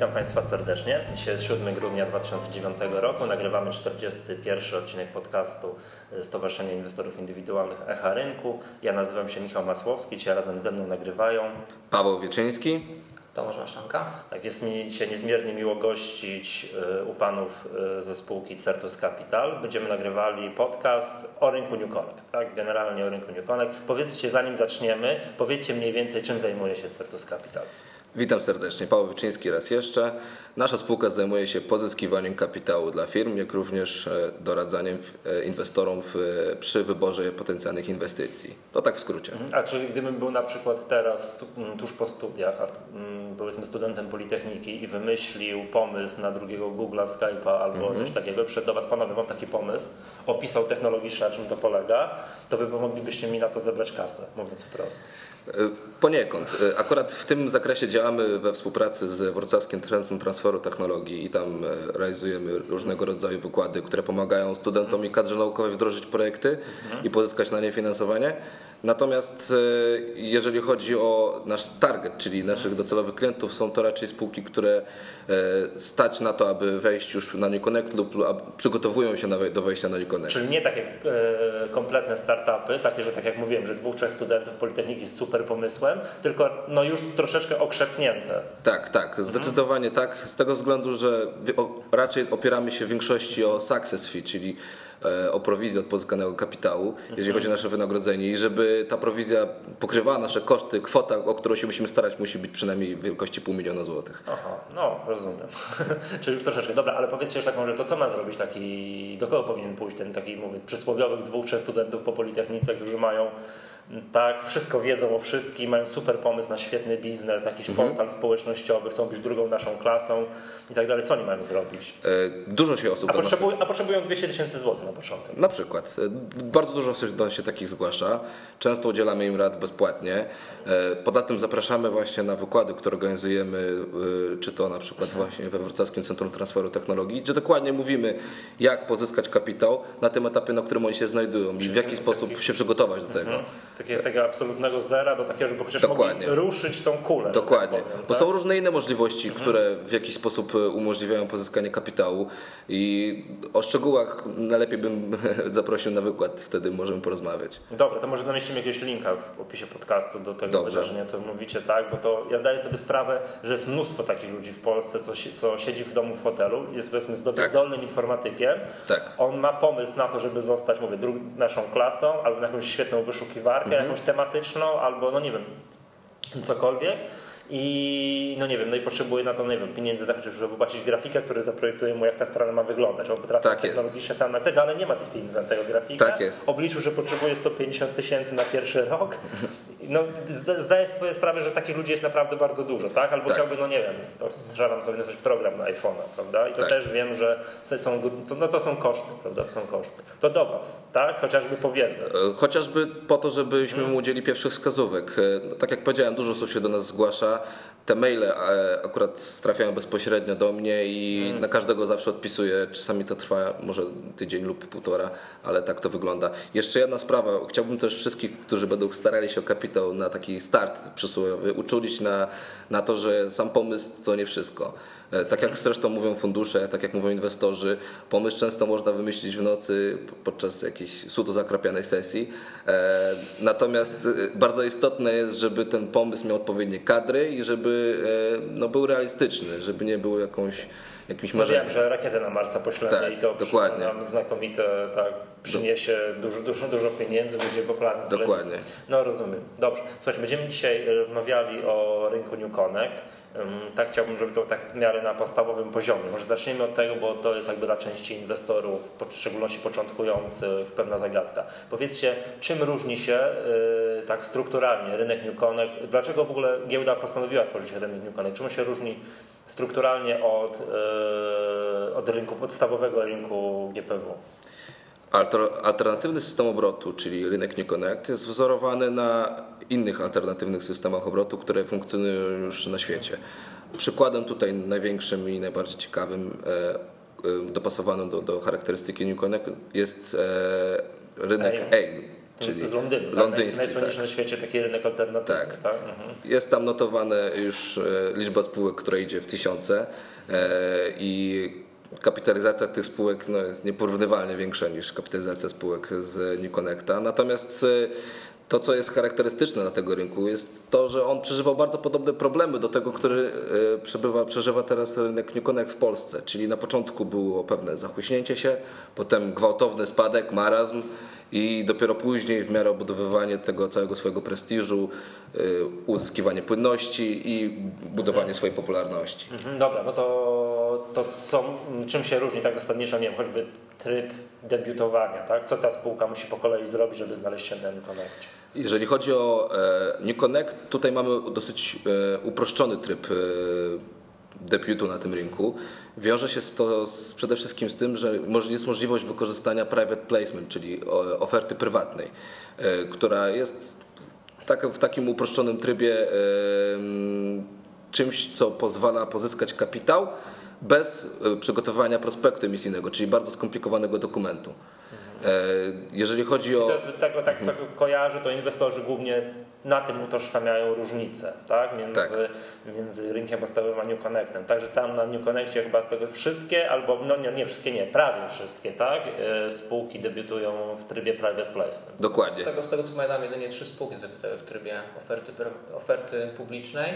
Witam Państwa serdecznie. Dzisiaj jest 7 grudnia 2009 roku. Nagrywamy 41 odcinek podcastu Stowarzyszenia Inwestorów Indywidualnych Echa Rynku. Ja nazywam się Michał Masłowski, dzisiaj razem ze mną nagrywają Paweł Wieczyński. Tomasz Maszanka. Tak, jest mi dzisiaj niezmiernie miło gościć y, u panów y, ze spółki Certus Capital. Będziemy nagrywali podcast o rynku New Connect, tak? generalnie o rynku New Connect. Powiedzcie, zanim zaczniemy, powiedzcie mniej więcej, czym zajmuje się Certus Capital. Witam serdecznie, Paweł Wyczyński raz jeszcze. Nasza spółka zajmuje się pozyskiwaniem kapitału dla firm, jak również e, doradzaniem e, inwestorom w, przy wyborze potencjalnych inwestycji. To tak w skrócie. Mhm. A czy gdybym był na przykład teraz tuż po studiach, a powiedzmy studentem Politechniki i wymyślił pomysł na drugiego Google'a, Skype'a albo mhm. coś takiego, przyszedł do Was, panowie, mam taki pomysł, opisał technologicznie, na czym to polega, to Wy moglibyście mi na to zebrać kasę, mówiąc wprost. E, poniekąd. Akurat w tym zakresie działamy we współpracy z Wrocławskim Centrum Transferu Technologii i tam e, realizujemy różnego rodzaju wykłady, które pomagają studentom i kadrze naukowej wdrożyć projekty i pozyskać na nie finansowanie. Natomiast e, jeżeli chodzi o nasz target, czyli naszych docelowych klientów, są to raczej spółki, które e, stać na to, aby wejść już na NewConnect lub przygotowują się do wejścia na NewConnect. Czyli nie takie kompletne startupy, takie, że tak jak mówiłem, że dwóch, trzech studentów Politechniki z super pomysłem, tylko no już troszeczkę okrzepnięte. Tak, tak, zdecydowanie mhm. tak, z tego względu, że raczej opieramy się w większości o success fee, czyli o prowizję od pozyskanego kapitału, jeżeli chodzi o nasze wynagrodzenie i żeby ta prowizja pokrywała nasze koszty, kwota, o którą się musimy starać, musi być przynajmniej wielkości pół miliona złotych. Aha, no rozumiem. Czyli już troszeczkę. Dobra, ale powiedzcie jeszcze taką, że to co ma zrobić taki, do kogo powinien pójść ten taki, mówię, przysłowiowych dwóch, trzech studentów po Politechnice, którzy mają tak, wszystko wiedzą o wszystkim, mają super pomysł na świetny biznes, na jakiś mhm. portal społecznościowy, chcą być drugą naszą klasą i tak dalej. Co oni mają zrobić? E, dużo się osób... A, potrzebuj, a potrzebują 200 tysięcy złotych na początek. Na przykład. E, bardzo dużo osób do się takich zgłasza. Często udzielamy im rad bezpłatnie. E, poza tym zapraszamy właśnie na wykłady, które organizujemy, czy to na przykład właśnie we Wrocławskim Centrum Transferu Technologii, gdzie dokładnie mówimy, jak pozyskać kapitał na tym etapie, na którym oni się znajdują i w jaki sposób się przygotować do tego. Mhm takiego, tego absolutnego zera do takiego, żeby chociaż Dokładnie. mogli ruszyć tą kulę. Tak Dokładnie. Tak powiem, Bo tak? są różne inne możliwości, mhm. które w jakiś sposób e, umożliwiają pozyskanie kapitału i o szczegółach najlepiej bym zaprosił na wykład, wtedy możemy porozmawiać. Dobra, to może zamieścimy jakiegoś linka w opisie podcastu do tego Dobrze. wydarzenia, co mówicie, tak? Bo to ja zdaję sobie sprawę, że jest mnóstwo takich ludzi w Polsce, co, co siedzi w domu w fotelu, jest powiedzmy tak. zdolnym informatykiem. Tak. On ma pomysł na to, żeby zostać, mówię, naszą klasą albo na jakąś świetną wyszukiwarkę, mhm. jakąś tematyczną, albo no nie wiem, cokolwiek. I no nie wiem, no i potrzebuje na to, nie wiem, pieniędzy, tak, żeby płacić grafika, który zaprojektuje mu, jak ta strona ma wyglądać. On potrafi tak technologicznie sam napisać, no ale nie ma tych pieniędzy na tego grafika. Tak jest. Obliczył, że potrzebuje 150 tysięcy na pierwszy rok. No, zdaję sobie sprawę, że takich ludzi jest naprawdę bardzo dużo, tak? Albo tak. chciałby, no nie wiem, to strzelam sobie coś program na iPhone'a, prawda? I to tak. też wiem, że są, no to są koszty, prawda? To są koszty. To do Was, tak? Chociażby po wiedzę. E, chociażby po to, żebyśmy hmm. mu udzieli pierwszych wskazówek. E, no, tak jak powiedziałem, dużo osób się do nas zgłasza te maile e, akurat trafiają bezpośrednio do mnie i hmm. na każdego zawsze odpisuję. Czasami to trwa może tydzień lub półtora, ale tak to wygląda. Jeszcze jedna sprawa. Chciałbym też wszystkich, którzy będą starali się o kapitał na taki start przysłowiowy, uczulić na, na to, że sam pomysł to nie wszystko. E, tak jak zresztą mówią fundusze, tak jak mówią inwestorzy, pomysł często można wymyślić w nocy podczas jakiejś sudo zakrapianej sesji. E, natomiast e, bardzo istotne jest, żeby ten pomysł miał odpowiednie kadry i żeby no, był realistyczny, żeby nie był jakąś jakimś marzeniem. Wiem, że rakietę na Marsa poślemy tak, i to dokładnie. nam znakomite, tak, przyniesie dużo, dużo, dużo pieniędzy, będzie popularny. Dokładnie. No rozumiem. Dobrze. Słuchajcie, będziemy dzisiaj rozmawiali o rynku New Connect. Tak chciałbym, żeby to tak w miarę na podstawowym poziomie. Może zaczniemy od tego, bo to jest jakby dla części inwestorów, w szczególności początkujących, pewna zagadka. Powiedzcie, czym różni się y, tak strukturalnie rynek New Connect? Dlaczego w ogóle giełda postanowiła stworzyć rynek New Connect? Czym się różni strukturalnie od, y, od rynku podstawowego rynku GPW? Alternatywny system obrotu, czyli rynek New Connect, jest wzorowany na innych alternatywnych systemach obrotu, które funkcjonują już na świecie. Przykładem tutaj największym i najbardziej ciekawym, e, e, dopasowanym do, do charakterystyki New Connect jest e, rynek AIM. Czyli z Londynu, londyński, tak? najsłynniejszy tak. na świecie taki rynek alternatywny. Tak. tak? Mhm. Jest tam notowane już e, liczba spółek, która idzie w tysiące i kapitalizacja tych spółek no, jest nieporównywalnie większa niż kapitalizacja spółek z New Connecta. Natomiast to, co jest charakterystyczne na tego rynku, jest to, że on przeżywał bardzo podobne problemy do tego, który e, przebywa, przeżywa teraz rynek New Connect w Polsce. Czyli na początku było pewne zachłyśnięcie się, potem gwałtowny spadek, marazm i dopiero później w miarę obudowywanie tego całego swojego prestiżu, e, uzyskiwanie płynności i budowanie swojej popularności. Mhm, dobra, no to, to co, czym się różni tak zasadniczo, nie wiem, choćby tryb debiutowania, tak? Co ta spółka musi po kolei zrobić, żeby znaleźć się na New Connectie? Jeżeli chodzi o e, New Connect, tutaj mamy dosyć e, uproszczony tryb e, debiutu na tym rynku. Wiąże się to z, przede wszystkim z tym, że jest możliwość wykorzystania private placement, czyli oferty prywatnej, która jest w takim uproszczonym trybie czymś, co pozwala pozyskać kapitał bez przygotowania prospektu emisyjnego, czyli bardzo skomplikowanego dokumentu. E, jeżeli chodzi o. To jest tak, tak co kojarzę, to inwestorzy głównie na tym utożsamiają różnice tak? Między, tak. między rynkiem podstawowym a New Connectem. Także tam na New Connectie chyba z tego wszystkie, albo no nie, nie wszystkie, nie, prawie wszystkie, tak? E, spółki debiutują w trybie private placement. Dokładnie. Z tego, z tego co pamiętam, jedynie trzy spółki debiutują w trybie oferty, oferty publicznej.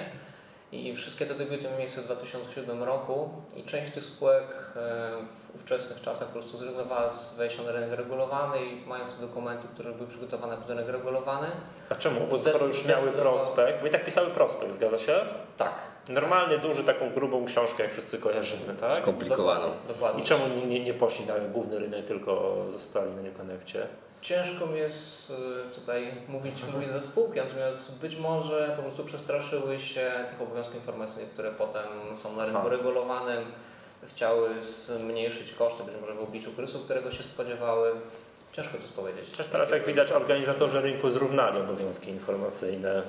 I wszystkie te debiuty miały miejsce w 2007 roku i część tych spółek e, w ówczesnych czasach po prostu zrezygnowała z wejścia na rynek regulowany i mając dokumenty, które były przygotowane pod rynek regulowany. A czemu? Bo skoro już miały prospekt, bo i tak pisały prospekt, zgadza się? Tak. Normalny, duży, taką grubą książkę, jak wszyscy kojarzymy, tak? Skomplikowaną. Dokładnie. I czemu nie, nie poszli na główny rynek, tylko zostali na New Ciężko mi jest y, tutaj mówić, mówić za spółki, natomiast być może po prostu przestraszyły się tych obowiązków informacyjnych, które potem są na rynku regulowanym, chciały zmniejszyć koszty, być może w obliczu kryzysu, którego się spodziewały. Ciężko to powiedzieć. Przecież teraz, jak widać, organizatorzy rynku zrównali obowiązki informacyjne,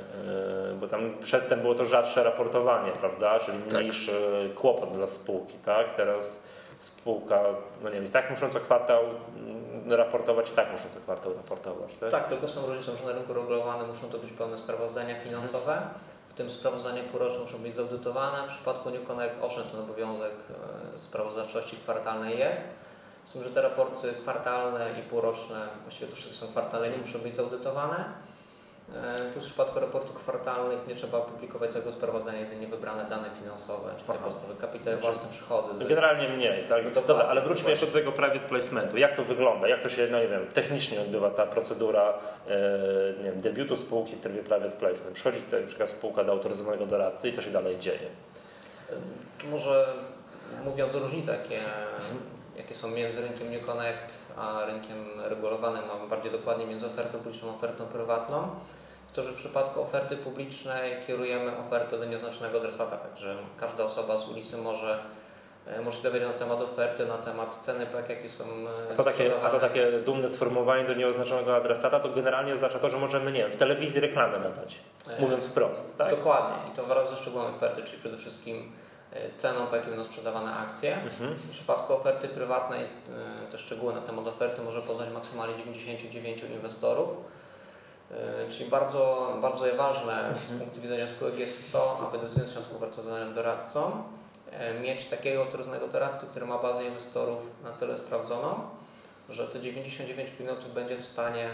y, bo tam przedtem było to rzadsze raportowanie, prawda? Czyli tak. mniejszy tak. kłopot dla spółki, tak? Teraz spółka, no nie wiem, tak muszą co kwartał raportować i tak muszą co kwartał raportować. Tak? tak, tylko z tą różnicą, że na rynku regulowanym muszą to być pełne sprawozdania finansowe, w tym sprawozdania półroczne muszą być zaudytowane. W przypadku New Connect owszem ten obowiązek e, sprawozdawczości kwartalnej jest, z tym, że te raporty kwartalne i półroczne, właściwie to wszystkie są kwartalne, nie muszą być zaudytowane. E, tu w przypadku raportów kwartalnych nie trzeba publikować całego sprawozdania, jedynie wybrane dane finansowe, czyli te podstawowe kapitały, własne przychody. Generalnie mniej, tak? No Dobra, ale wróćmy jeszcze do tego private placementu. Jak to wygląda? Jak to się, no nie wiem, technicznie odbywa ta procedura e, nie wiem, debiutu spółki w trybie private placement? Przychodzi tutaj na przykład spółka do autoryzowanego doradcy i co się dalej dzieje? Tu może mówiąc o różnicach, jakie, jakie są między rynkiem New Connect a rynkiem regulowanym, a bardziej dokładnie między ofertą publiczną a ofertą prywatną, to że w przypadku oferty publicznej kierujemy ofertę do nieoznaczonego adresata, także każda osoba z ulicy może e, może się dowiedzieć na temat oferty, na temat ceny PEK, jakie są e, a to, takie, a to takie dumne sformułowanie do nieoznaczonego adresata, to generalnie oznacza to, że możemy, nie wiem, w telewizji reklamę nadać, e, mówiąc wprost. Tak? Dokładnie i to wraz ze szczegółem oferty, czyli przede wszystkim ceną, po jakiej będą sprzedawane akcje. Mhm. W przypadku oferty prywatnej te szczegóły na temat oferty może poznać maksymalnie 99 inwestorów E, czyli bardzo, bardzo ważne z mhm. punktu widzenia spółek jest to, aby decydując się o współpracy z danym doradcą, e, mieć takiego autoryzowanego doradcę, który ma bazę inwestorów na tyle sprawdzoną, że te 99 pilnotów będzie w stanie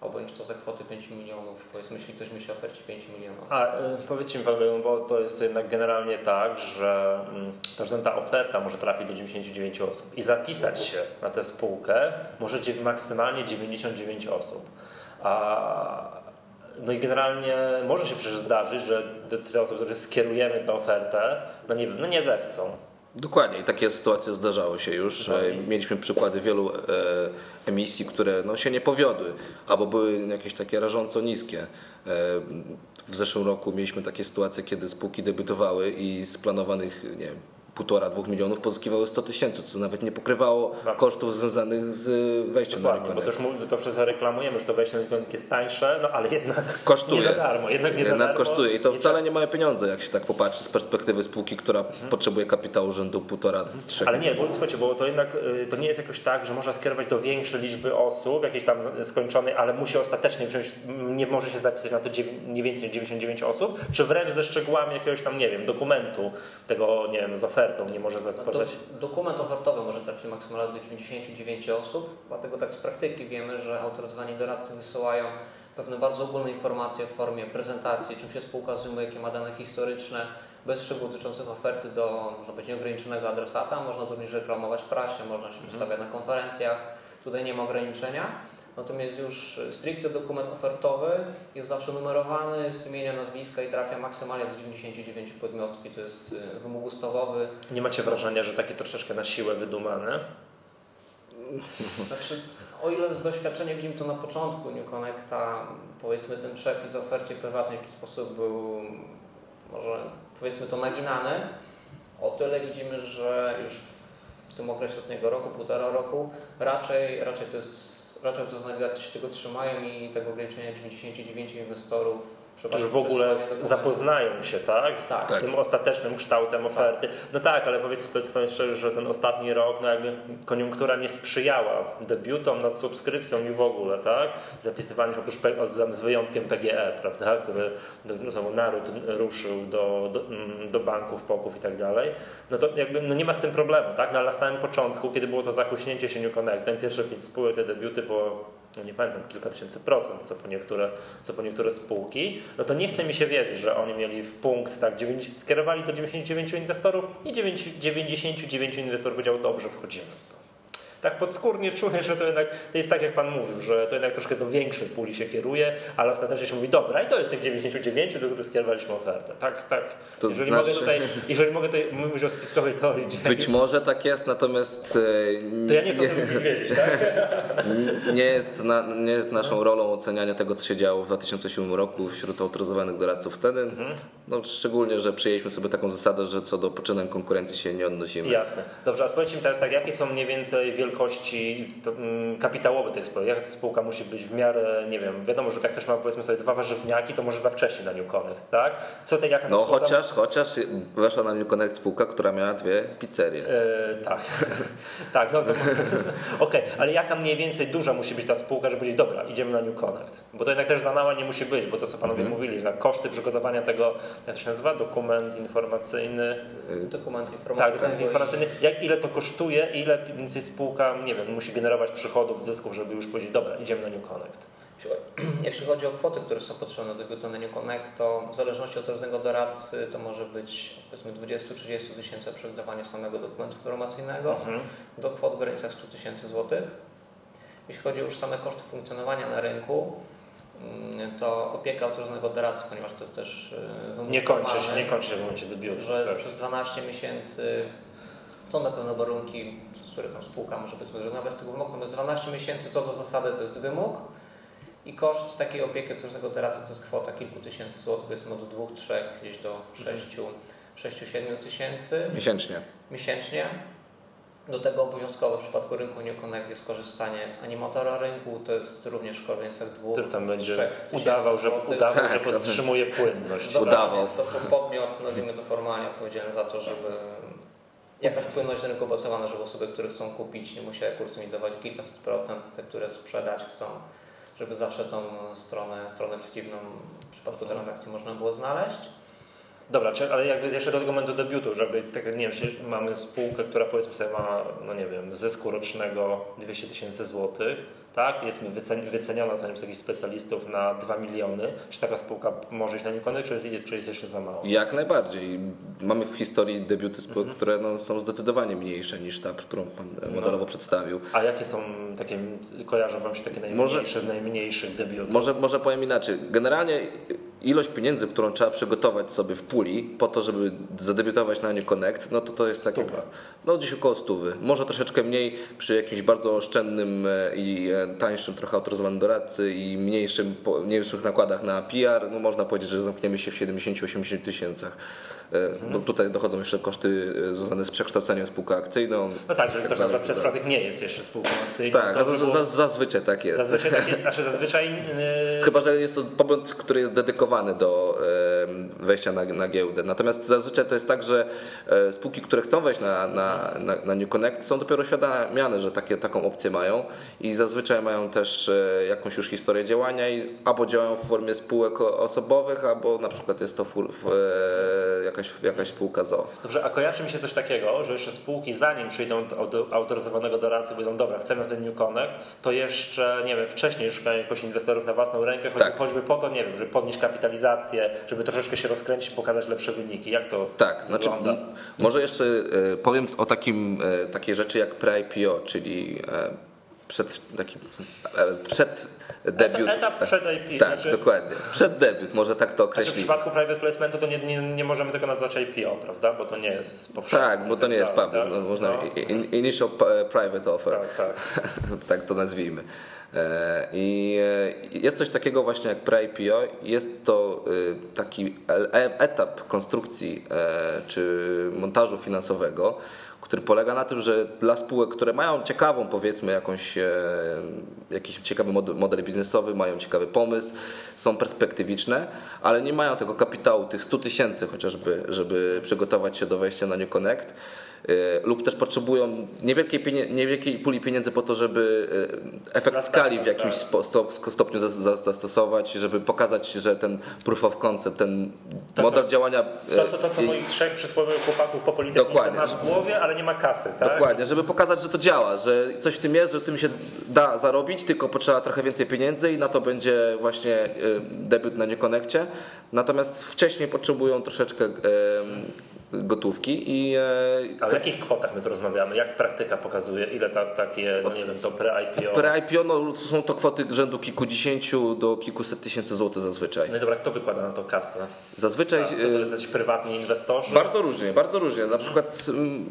objąć to za kwoty 5 milionów, powiedzmy, jeśli ktoś myśli o ofercie 5 milionów. A y, powiedzcie mi bo to jest jednak generalnie tak, że mm, ta oferta może trafić do 99 osób i zapisać się na tę spółkę może maksymalnie 99 osób. A, no i generalnie może się przecież zdarzyć, że te osoby, które skierujemy tę ofertę, no nie, no nie zechcą. Dokładnie i takie sytuacje zdarzały się już. Dokładnie. Mieliśmy przykłady wielu e, emisji, które no, się nie powiodły, albo były jakieś takie rażąco niskie. E, w zeszłym roku mieliśmy takie sytuacje, kiedy spółki debiutowały i z planowanych nie wiem, półtora, dwóch milionów pozyskiwały 100 tysięcy, co nawet nie pokrywało kosztów związanych z wejściem Dokładnie, na bo rynek. to już to przez reklamujemy, że to wejście na rynek jest tańsze, no ale jednak Kosztuje. nie za darmo. Jednak, nie za Jednak darmo. kosztuje i to wcale nie małe pieniądze, jak się tak popatrzy z perspektywy spółki, która potrzebuje kapitału rzędu półtora, trzech Ale nie, bo słuchajcie, bo to jednak y, to nie jest jakoś tak, że można skierować do większej liczby osób, jakiejś tam skończonej, ale musi ostatecznie wziąć, nie może się zapisać na to nie więcej niż 99 osób, czy wręcz ze szczegółami jakiegoś tam, nie wiem, dokumentu tego, nie wiem, z ofertą nie może No to zapoznać. dokument ofertowy może trafić maksymalnie do 99 osób, dlatego tak z praktyki wiemy, że autoryzowani doradcy wysyłają pewne bardzo ogólne informacje w formie prezentacji, czym się spółka zajmuje, jakie ma dane historyczne, bez szczegółów dotyczących oferty do, może być nieograniczonego adresata, można również reklamować w prasie, można się przedstawiać na konferencjach, tutaj nie ma ograniczenia. Natomiast już stricte dokument ofertowy jest zawsze numerowany z imienia, nazwiska i trafia maksymalnie do 99 podmiotów i to jest y, wymóg ustawowy. Nie macie wrażenia, że takie troszeczkę na siłę wydumane? Znaczy, o ile z doświadczenia widzimy to na początku New Connecta, powiedzmy ten przepis o ofercie prywatnej w jakiś sposób był może powiedzmy to naginany, o tyle widzimy, że już w tym okresie ostatniego roku, półtora roku, raczej, raczej to jest raczej autoznawcy się tego trzymają i tego ograniczenia 99 inwestorów Że w ogóle zapoznają się tak, z Tak. tym ostatecznym kształtem oferty. No tak, ale powiedzmy sobie szczerze, że ten ostatni rok, no jakby koniunktura nie sprzyjała debiutom nad subskrypcją i w ogóle, tak? Zapisywaniu się oprócz z wyjątkiem PGE, prawda, który znowu naród ruszył do, do, mm, do banków, poków i tak dalej. No to jakby no nie ma z tym problemu, tak? No, ale na samym początku, kiedy było to zachuśnięcie się New Connectem, pierwsze pięć spółek, te debiuty było no nie pamiętam, kilka tysięcy procent, co po niektóre, co po niektóre spółki, no to nie chce mi się wierzyć, że oni mieli w punkt, tak, 9, skierowali do 99 inwestorów i 9, 99 inwestorów powiedział, dobrze, wchodzimy w to. Tak podskórnie czuję, że to jednak to jest tak, jak Pan mówił, że to jednak troszkę do większej puli się kieruje, ale ostatecznie się mówi, dobra, i to jest tych 99, do których skierowaliśmy ofertę. Tak, tak. To jeżeli, znaczy- mogę tutaj, jeżeli mogę tutaj mówić o spiskowej teorii, Być może tak jest, natomiast e, to ja nie chcę o tym nic wiedzieć, tak? nie jest, na, nie jest naszą rolą oceniania tego, co się działo w 2007 roku wśród autoryzowanych doradców wtedy. Mhm. No, szczególnie, że przyjęliśmy sobie taką zasadę, że co do poczynań konkurencji się nie odnosimy. Jasne. Dobrze, a powiedzcie mi teraz tak, jakie są mniej więcej wielkości to, mm, kapitałowe tej spółki? Jaka ta spółka musi być w miarę, nie wiem, wiadomo, że jak ktoś ma powiedzmy sobie dwa warzywniaki, to może za wcześnie na New Connect, tak? Co te, jaka No spółka... chociaż, chociaż weszła na New Connect spółka, która miała dwie pizzerie. E, tak, tak, no to okej, ale jaka mniej więcej duża musi być ta spółka, żeby powiedzieć, dobra, idziemy na New Connect? Bo to jednak też za mała nie musi być, bo to co panowie Mhm. mówili, że koszty przygotowania tego, jak to się nazywa, dokument informacyjny, Dokument tak, informacyjny. dokument informacyjny, jak, ile to kosztuje, ile mniej więcej spółka, nie wiem, musi generować przychodów, zysków, żeby już powiedzieć, dobra, idziemy na New Connect. Jeśli chodzi o kwoty, które są potrzebne do debiutu na New Connect, to w zależności od różnego doradcy to może być powiedzmy 20-30 tysięcy przy wydawaniu samego dokumentu informacyjnego do kwot w granicach 100 tysięcy złotych. Jeśli chodzi już o same koszty funkcjonowania na rynku, mm, to opieka autoryzowanego doradcy, ponieważ to jest też wymóg Nie kończy się, nie kończy się w momencie debiutu. że tak. przez 12 miesięcy są na pewno warunki, przez które tam spółka może być zrezygnować z tego wymogu, natomiast 12 miesięcy co do zasady to jest wymóg i koszt takiej opieki autoryzowanego doradcy to jest kwota kilku tysięcy złotych, powiedzmy od 2, 3, gdzieś do 6, 6-7 tysięcy Miesięcznie. miesięcznie. Do tego obowiązkowe w przypadku rynku New Connect jest korzystanie z animatora rynku, to jest również w granicach 2, Który tam będzie 3 udawał, że, złotych. udawał, że Tak. podtrzymuje płynność. Dobra, udawał. Jest to podmiot, nazwijmy to formalnie, odpowiedzialny za to, żeby jakaś płynność rynku opracowana, żeby osoby, które chcą kupić, nie musiały kursu dawać kilkaset procent, te, które sprzedać chcą, żeby zawsze tą stronę, stronę przeciwną w przypadku transakcji można było znaleźć. Dobra, czy, ale jakby jeszcze do tego momentu debiutu, żeby, tak, nie wiem, mamy spółkę, która powiedzmy sobie ma, no nie wiem, zysku rocznego 200 tysięcy złotych, tak? Jest wycen, wyceniona zdaniem takich specjalistów na 2 miliony. Czy taka spółka może iść na Nikony, czy, czy jest jeszcze za mało? Jak najbardziej. Mamy w historii debiuty spółek, które no, są zdecydowanie mniejsze niż ta, którą Pan modelowo przedstawił. A jakie są takie, kojarzą Wam się takie najmniejsze z najmniejszych debiutów? Może, może powiem inaczej. Generalnie ilość pieniędzy, którą trzeba przygotować sobie w puli po to, żeby zadebiutować na New Connect, no to to jest takie, no gdzieś około stówy. Może troszeczkę mniej przy jakimś bardzo oszczędnym e, i e, tańszym trochę autoryzowanym doradcy i mniejszym, mniejszych nakładach na PR, no można powiedzieć, że zamkniemy się w 70-80 tysięcach. Mhm. bo tutaj dochodzą jeszcze koszty związane z przekształceniem spółką akcyjną. No tak, jeżeli tak ktoś na przez tak. przypadek nie jest jeszcze spółką akcyjną. Tak, z, zazwyczaj tak jest. Zazwyczaj, tak jest, znaczy zazwyczaj... Yy... Chyba, że jest to podmiot, który jest dedykowany do wejścia na, na giełdę. Natomiast zazwyczaj to jest tak, że spółki, które chcą wejść na, na, na, na New Connect są dopiero świadamiane, że takie, taką opcję mają i zazwyczaj mają też jakąś już historię działania i albo działają w formie spółek osobowych, albo na przykład jest to w, w, e, jakaś, jakaś spółka ZO. Dobrze, a kojarzy mi się coś takiego, że jeszcze spółki zanim przyjdą do autoryzowanego doradcy, powiedzą, dobra, chcemy ten New Connect, to jeszcze, nie wiem, wcześniej szukają jakoś inwestorów na własną rękę, choćby, tak. choćby po to, nie wiem, żeby podnieść kapitalizację, żeby troszeczkę się rozkręcić, pokazać lepsze wyniki. Jak to Tak, znaczy może jeszcze e, powiem o takim, e, takiej rzeczy jak pre-IPO, czyli przed, taki, przed debiut. Etap przed IPO. Tak, znaczy, dokładnie. Przed debiut, może tak to określić. Znaczy w przypadku private placementu to nie, nie, nie możemy tego nazwać IPO, prawda? Bo to nie jest powszechne. Tak, bo to nie jest public. Tak? Można no. initial private offer. Tak, tak. tak to nazwijmy. E, I e, jest coś takiego właśnie jak pre-IPO. Jest to e, taki etap konstrukcji czy montażu finansowego, który polega na tym, że dla spółek, które mają ciekawą, powiedzmy, jakąś, jakiś ciekawy model, biznesowy, mają ciekawy pomysł, są perspektywiczne, ale nie mają tego kapitału, tych 100 tysięcy chociażby, żeby przygotować się do wejścia na New Connect, lub też potrzebują niewielkiej, niewielkiej puli pieniędzy po to, żeby y, efekt skali w jakimś tak. stopniu zastosować, żeby pokazać, że ten proof of concept, ten to, model co, działania... To, to, to co moich trzech przysłowiowych chłopaków po Politechnice ma w głowie, ale nie ma kasy, tak? Dokładnie, żeby pokazać, że to działa, że coś w tym jest, że tym się da zarobić, tylko potrzeba trochę więcej pieniędzy i na to będzie właśnie debiut na Niekonekcie. Natomiast wcześniej potrzebują troszeczkę gotówki i... E, A o jakich kwotach my tu rozmawiamy? Jak praktyka pokazuje? Ile ta, takie, no nie wiem, to pre-IPO? Pre-IPO no, są to kwoty rzędu kilkudziesięciu do kilkuset tysięcy złotych zazwyczaj. No i dobra, kto wykłada na to kasę? Zazwyczaj... to, to jest prywatni inwestorzy? Bardzo różnie, bardzo różnie. Na przykład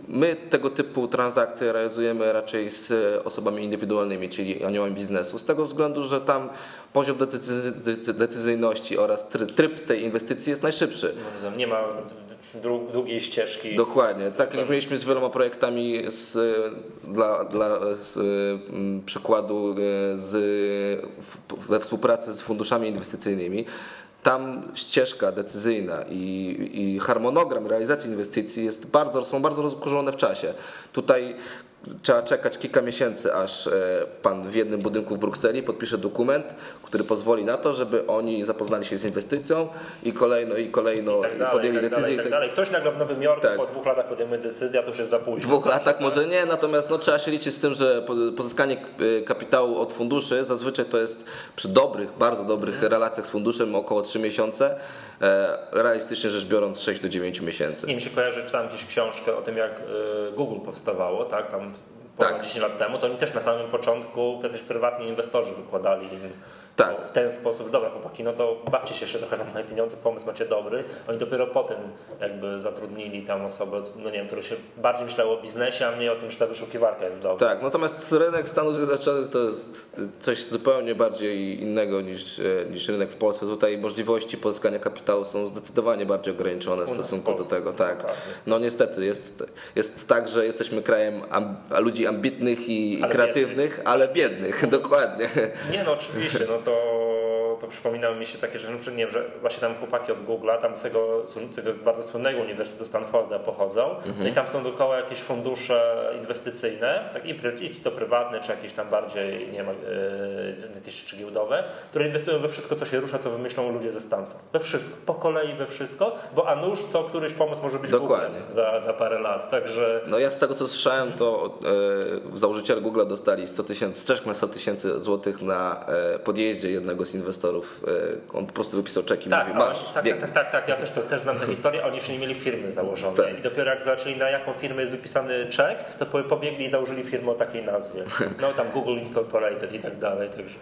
my tego typu transakcje realizujemy raczej z osobami indywidualnymi, czyli aniołem biznesu, z tego względu, że tam poziom decyzyjności oraz tryb tej inwestycji jest najszybszy. No, nie ma długiej ścieżki. Dokładnie. Tak jak mieliśmy z wieloma projektami z, dla, dla z, mm, przykładu e, z, we współpracy z funduszami inwestycyjnymi. Tam ścieżka decyzyjna i, i harmonogram realizacji inwestycji jest bardzo, są bardzo rozkurzone w czasie. Tutaj trzeba czekać kilka miesięcy, aż e, pan w jednym budynku w Brukseli podpisze dokument, który pozwoli na to, żeby oni zapoznali się z inwestycją i kolejno i kolejno I tak dalej, podjęli i tak decyzję. Dalej, i tak dalej. Ktoś nagle w Nowym Jorku tak. po dwóch latach podejmuje decyzję, a to już jest za późno. Dwóch latach może nie, natomiast no, trzeba się liczyć z tym, że pozyskanie e, kapitału od funduszy zazwyczaj to jest przy dobrych, bardzo dobrych hmm. relacjach z funduszem około 3 miesiące. E, realistycznie rzecz biorąc 6 do 9 miesięcy. Nie mi się kojarzy, czytałem jakąś książkę o tym, jak e, Google powstawało, tak? Tam ponad tak. 10 lat temu, to oni też na samym początku jacyś prywatni inwestorzy wykładali tak. w ten sposób, dobra chłopaki, no to bawcie się jeszcze trochę za moje pieniądze, pomysł macie dobry. Oni dopiero potem jakby zatrudnili tam osobę, no nie wiem, które się bardziej myślało o biznesie, a mniej o tym, że ta wyszukiwarka jest dobra. Tak, natomiast rynek Stanów Zjednoczonych to jest coś zupełnie bardziej innego niż, niż rynek w Polsce. Tutaj możliwości pozyskania kapitału są zdecydowanie bardziej ograniczone w stosunku do tego. Tak. No, no niestety, jest, jest tak, że jesteśmy krajem ludzi ambitnych i, i kreatywnych, biednych. ale biednych, dokładnie. Nie no, oczywiście, no to to przypominały mi się takie rzeczy, no, nie wiem, że właśnie tam chłopaki od Google'a, tam z tego, tego bardzo słynnego Uniwersytetu Stanforda pochodzą mhm. no i tam są dookoła jakieś fundusze inwestycyjne, tak, i, i to prywatne, czy jakieś tam bardziej, nie wiem, yy, jakieś czy giełdowe, które inwestują we wszystko, co się rusza, co wymyślą ludzie ze Stanford. We wszystko, po kolei we wszystko, bo a nuż co któryś pomysł może być Dokładnie. za, za parę lat, także... No ja z tego, co słyszałem, to yy, założyciele Google'a dostali 100 tysięcy, na 100 tysięcy złotych na yy, podjeździe jednego z inwestorów inwestorów. E, on po prostu wypisał czeki tak, i mówi, masz, tak, tak, tak, tak, tak, ja też, to, też znam tę historię. Oni jeszcze nie mieli firmy założonej. Tak. I dopiero jak zaczęli na jaką firmę jest wypisany czek, to pobiegli i założyli firmę o takiej nazwie. No tam Google Incorporated i tak dalej. Także,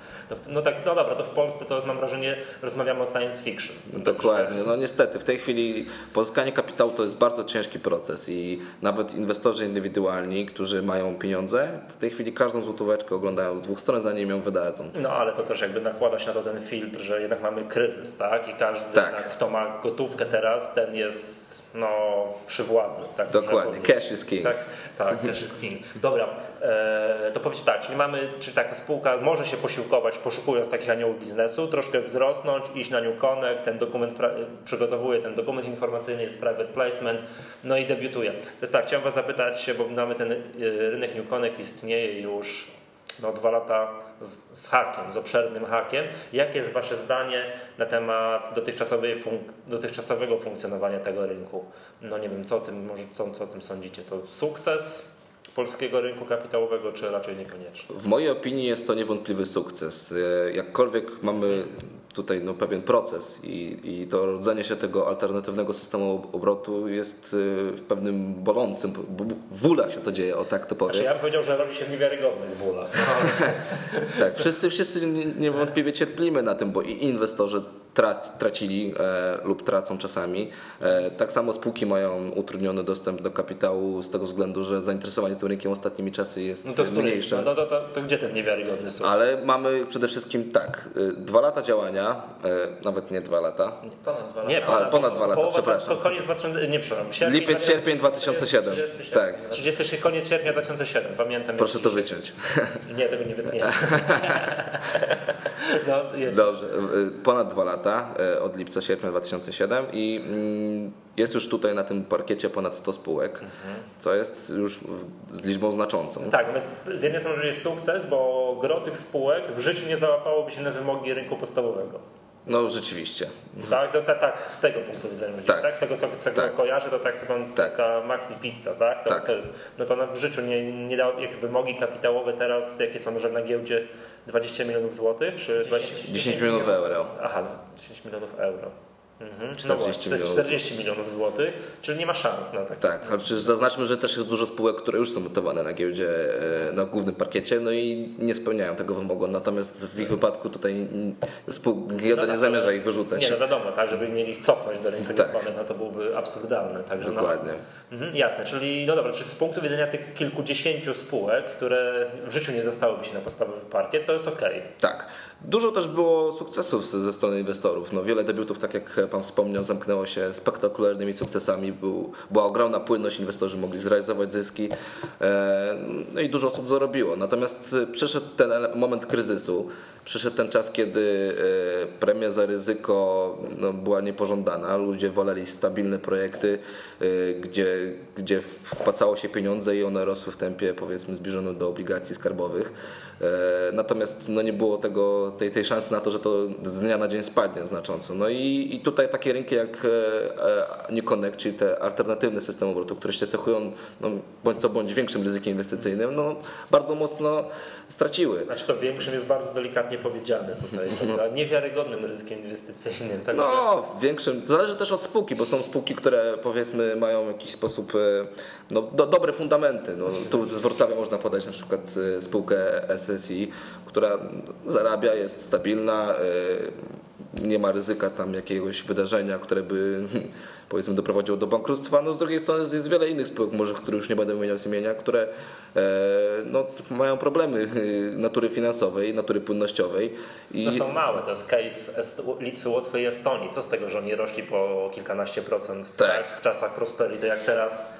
no tak, no dobra, to w Polsce to mam wrażenie, rozmawiamy o science fiction. Dokładnie. No niestety, w tej chwili pozyskanie kapitału to jest bardzo ciężki proces i nawet inwestorzy indywidualni, którzy mają pieniądze, w tej chwili każdą złotóweczkę oglądają z dwóch stron, zanim ją wydadzą. No ale to też jakby nakłada się na to ten filtr, że jednak mamy kryzys, tak? I każdy, tak. kto ma gotówkę teraz, ten jest no, przy władzy. Tak Dokładnie, cash is king. Tak, tak cash is king. Dobra, e, to powiedzcie tak, czyli mamy, czy tak ta spółka może się posiłkować, poszukując takich aniołów biznesu, troszkę wzrosnąć, iść na New Connect, ten dokument przygotowuje, ten dokument informacyjny jest private placement, no i debiutuje. To jest tak, chciałem was zapytać, bo mamy ten e, rynek New Connect istnieje już no, dwa lata z, z hakiem, z obszernym hakiem. Jakie jest Wasze zdanie na temat dotychczasowej funk dotychczasowego funkcjonowania tego rynku? No nie wiem, co o tym, może co, co o tym sądzicie? To sukces polskiego rynku kapitałowego, czy raczej niekoniecznie? W mojej opinii jest to niewątpliwy sukces. E, jakkolwiek mamy tutaj no, pewien proces i, i to rodzenie się tego alternatywnego systemu obrotu jest w pewnym bolącym, w bólach się to dzieje, o tak to powiem. Znaczy ja bym powiedział, że robi się w niewiarygodnych bólach. No. tak, wszyscy, wszyscy niewątpliwie cierplimy na tym, bo i inwestorzy tracili e, lub tracą czasami. E, tak samo spółki mają utrudniony dostęp do kapitału z tego względu, że zainteresowanie tym rynkiem ostatnimi czasy jest no to mniejsze. No to, to, to, gdzie ten niewiarygodny sukces? Ale mamy przede wszystkim tak, y, dwa lata działania, e, nawet nie dwa lata. Nie, ponad dwa lata. Nie, ponad, A, ponad dwa lata, przepraszam. Koniec 2000, nie przepraszam, sierpień, Lipiec, sierpień 2007. 30, tak. 30, koniec sierpnia 2007, pamiętam. Proszę to wyciąć. Nie, tego nie wytniemy. no, Dobrze, y, ponad dwa lata od lipca, sierpnia 2007 i mm, jest już tutaj na tym parkiecie ponad 100 spółek, mhm. co jest już z liczbą znaczącą. Tak, więc z jednej strony jest sukces, bo gro tych spółek w życiu nie załapałoby się na wymogi rynku podstawowego. No rzeczywiście. Tak, to, tak, tak z tego punktu widzenia. Tak. tak? Z tego co, co tak. kojarzę, to tak to mam tak. taka maxi pizza, tak? To, tak. to jest, no to ona w życiu nie, nie dał, jak wymogi kapitałowe teraz, jakie są może na giełdzie 20 milionów złotych, czy 10, 10 milionów euro. Aha, 10 milionów euro. Mhm, 40, no milionów. 40 milionów złotych, czyli nie ma szans na takie. Tak, ale zaznaczmy, że też jest dużo spółek, które już są notowane na giełdzie, e, na głównym parkiecie, no i nie spełniają tego wymogu. Natomiast w ich wypadku tutaj giełda no nie tak, zamierza ich wyrzucać. Nie, no wiadomo, tak, żeby mieli ich cofnąć do rynku tak. no to byłby absurdalne. Także no. Dokładnie. No, mhm, jasne, czyli no dobra, czyli z punktu widzenia tych kilkudziesięciu spółek, które w życiu nie dostałyby się na podstawowy parkiet, to jest ok. Tak. Dużo też było sukcesów ze strony inwestorów. No, wiele debiutów, tak jak Pan wspomniał, zamknęło się spektakularnymi sukcesami. Był, była ogromna płynność, inwestorzy mogli zrealizować zyski e, no i dużo osób zarobiło. Natomiast przyszedł ten moment kryzysu, przyszedł ten czas, kiedy e, premia za ryzyko no, była niepożądana. Ludzie woleli stabilne projekty, e, gdzie, gdzie wpłacało się pieniądze i one rosły w tempie powiedzmy zbliżonym do obligacji skarbowych. E, natomiast no, nie było tego, tej, tej szansy na to, że to z dnia na dzień spadnie znacząco. No i, i tutaj takie rynki jak New Connect, czyli te alternatywne systemy obrotu, które się cechują no, bądź co bądź większym ryzykiem inwestycyjnym, no, bardzo mocno straciły. Znaczy to większym jest bardzo delikatnie powiedziane tutaj, niewiarygodnym ryzykiem inwestycyjnym. Tak no, większym, zależy też od spółki, bo są spółki, które powiedzmy mają w jakiś sposób e, no, do, dobre fundamenty. No, tu z Wrocławia można podać na przykład e, spółkę SSI, która zarabia, jest stabilna, e, nie ma ryzyka tam jakiegoś wydarzenia, które by powiedzmy doprowadziło do bankructwa. No z drugiej strony jest wiele innych spółek, może które już nie będę wymieniał z imienia, które e, no, mają problemy e, natury finansowej, natury płynnościowej. I... No są małe, to jest case Litwy, Łotwy i Estonii. Co z tego, że oni rośli po kilkanaście procent w, tak. w czasach prosperity, jak teraz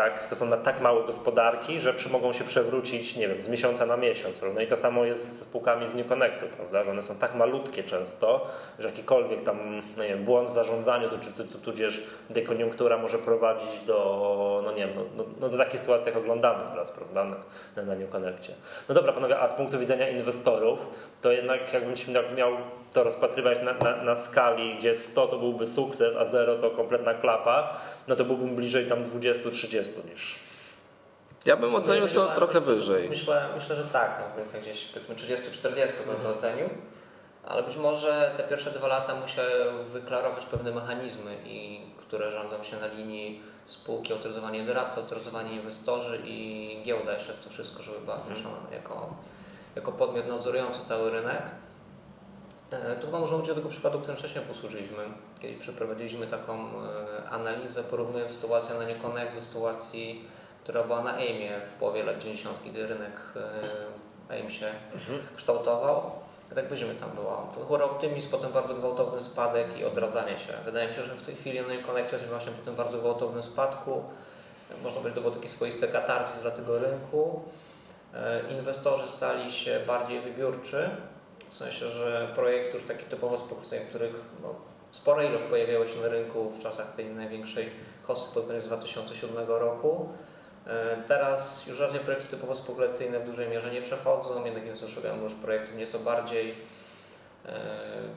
tak, to są na tak małe gospodarki, że mogą się przewrócić, nie wiem, z miesiąca na miesiąc. No i to samo jest z spółkami z New Connectu, prawda, że one są tak malutkie często, że jakikolwiek tam, no nie wiem, błąd w zarządzaniu, czy, tudzież dekoniunktura może prowadzić do, no nie wiem, no, no, no do takich sytuacji, jak oglądamy teraz, prawda, na, na New Connectie. No dobra, panowie, a z punktu widzenia inwestorów, to jednak jakbym miał to rozpatrywać na, na, na skali, gdzie 100 to byłby sukces, a 0 to kompletna klapa, no to byłbym bliżej tam 20-30 niż. Ja bym ocenił to trochę wyżej. Myślę, myślę, że tak, tam więcej gdzieś powiedzmy 30-40 bym to ocenił. Ale być może te pierwsze dwa lata muszę wyklarować pewne mechanizmy, i, które rządzą się na linii spółki, autoryzowanie doradcy, autoryzowanie inwestorzy i giełda jeszcze w to wszystko, żeby była włączona jako, jako podmiot nadzorujący cały rynek. E, tu chyba można użyć tego przykładu, którym wcześniej posłużyliśmy. Kiedyś przeprowadziliśmy taką e, analizę, porównując sytuację na Nieconnect do sytuacji, która była na AIMie w połowie lat 90., kiedy rynek e, AIM się mhm. kształtował. tak będziemy tam była. To chory optymizm, potem bardzo gwałtowny spadek i odradzanie się. Wydaje mi się, że w tej chwili na Connectie jest właśnie po tym bardzo gwałtownym spadku. Można powiedzieć, to było takie swoiste katarzys dla tego rynku. E, inwestorzy stali się bardziej wybiórczy, w sensie, że projekty już takie typowo spekulacyjne, których no, spora ilość pojawiało się na rynku w czasach tej największej hossy pod koniec 2007 roku. E, teraz już raczej projekty typowo spekulacyjne w dużej mierze nie przechodzą, jednak nie szukają już projektów nieco bardziej e,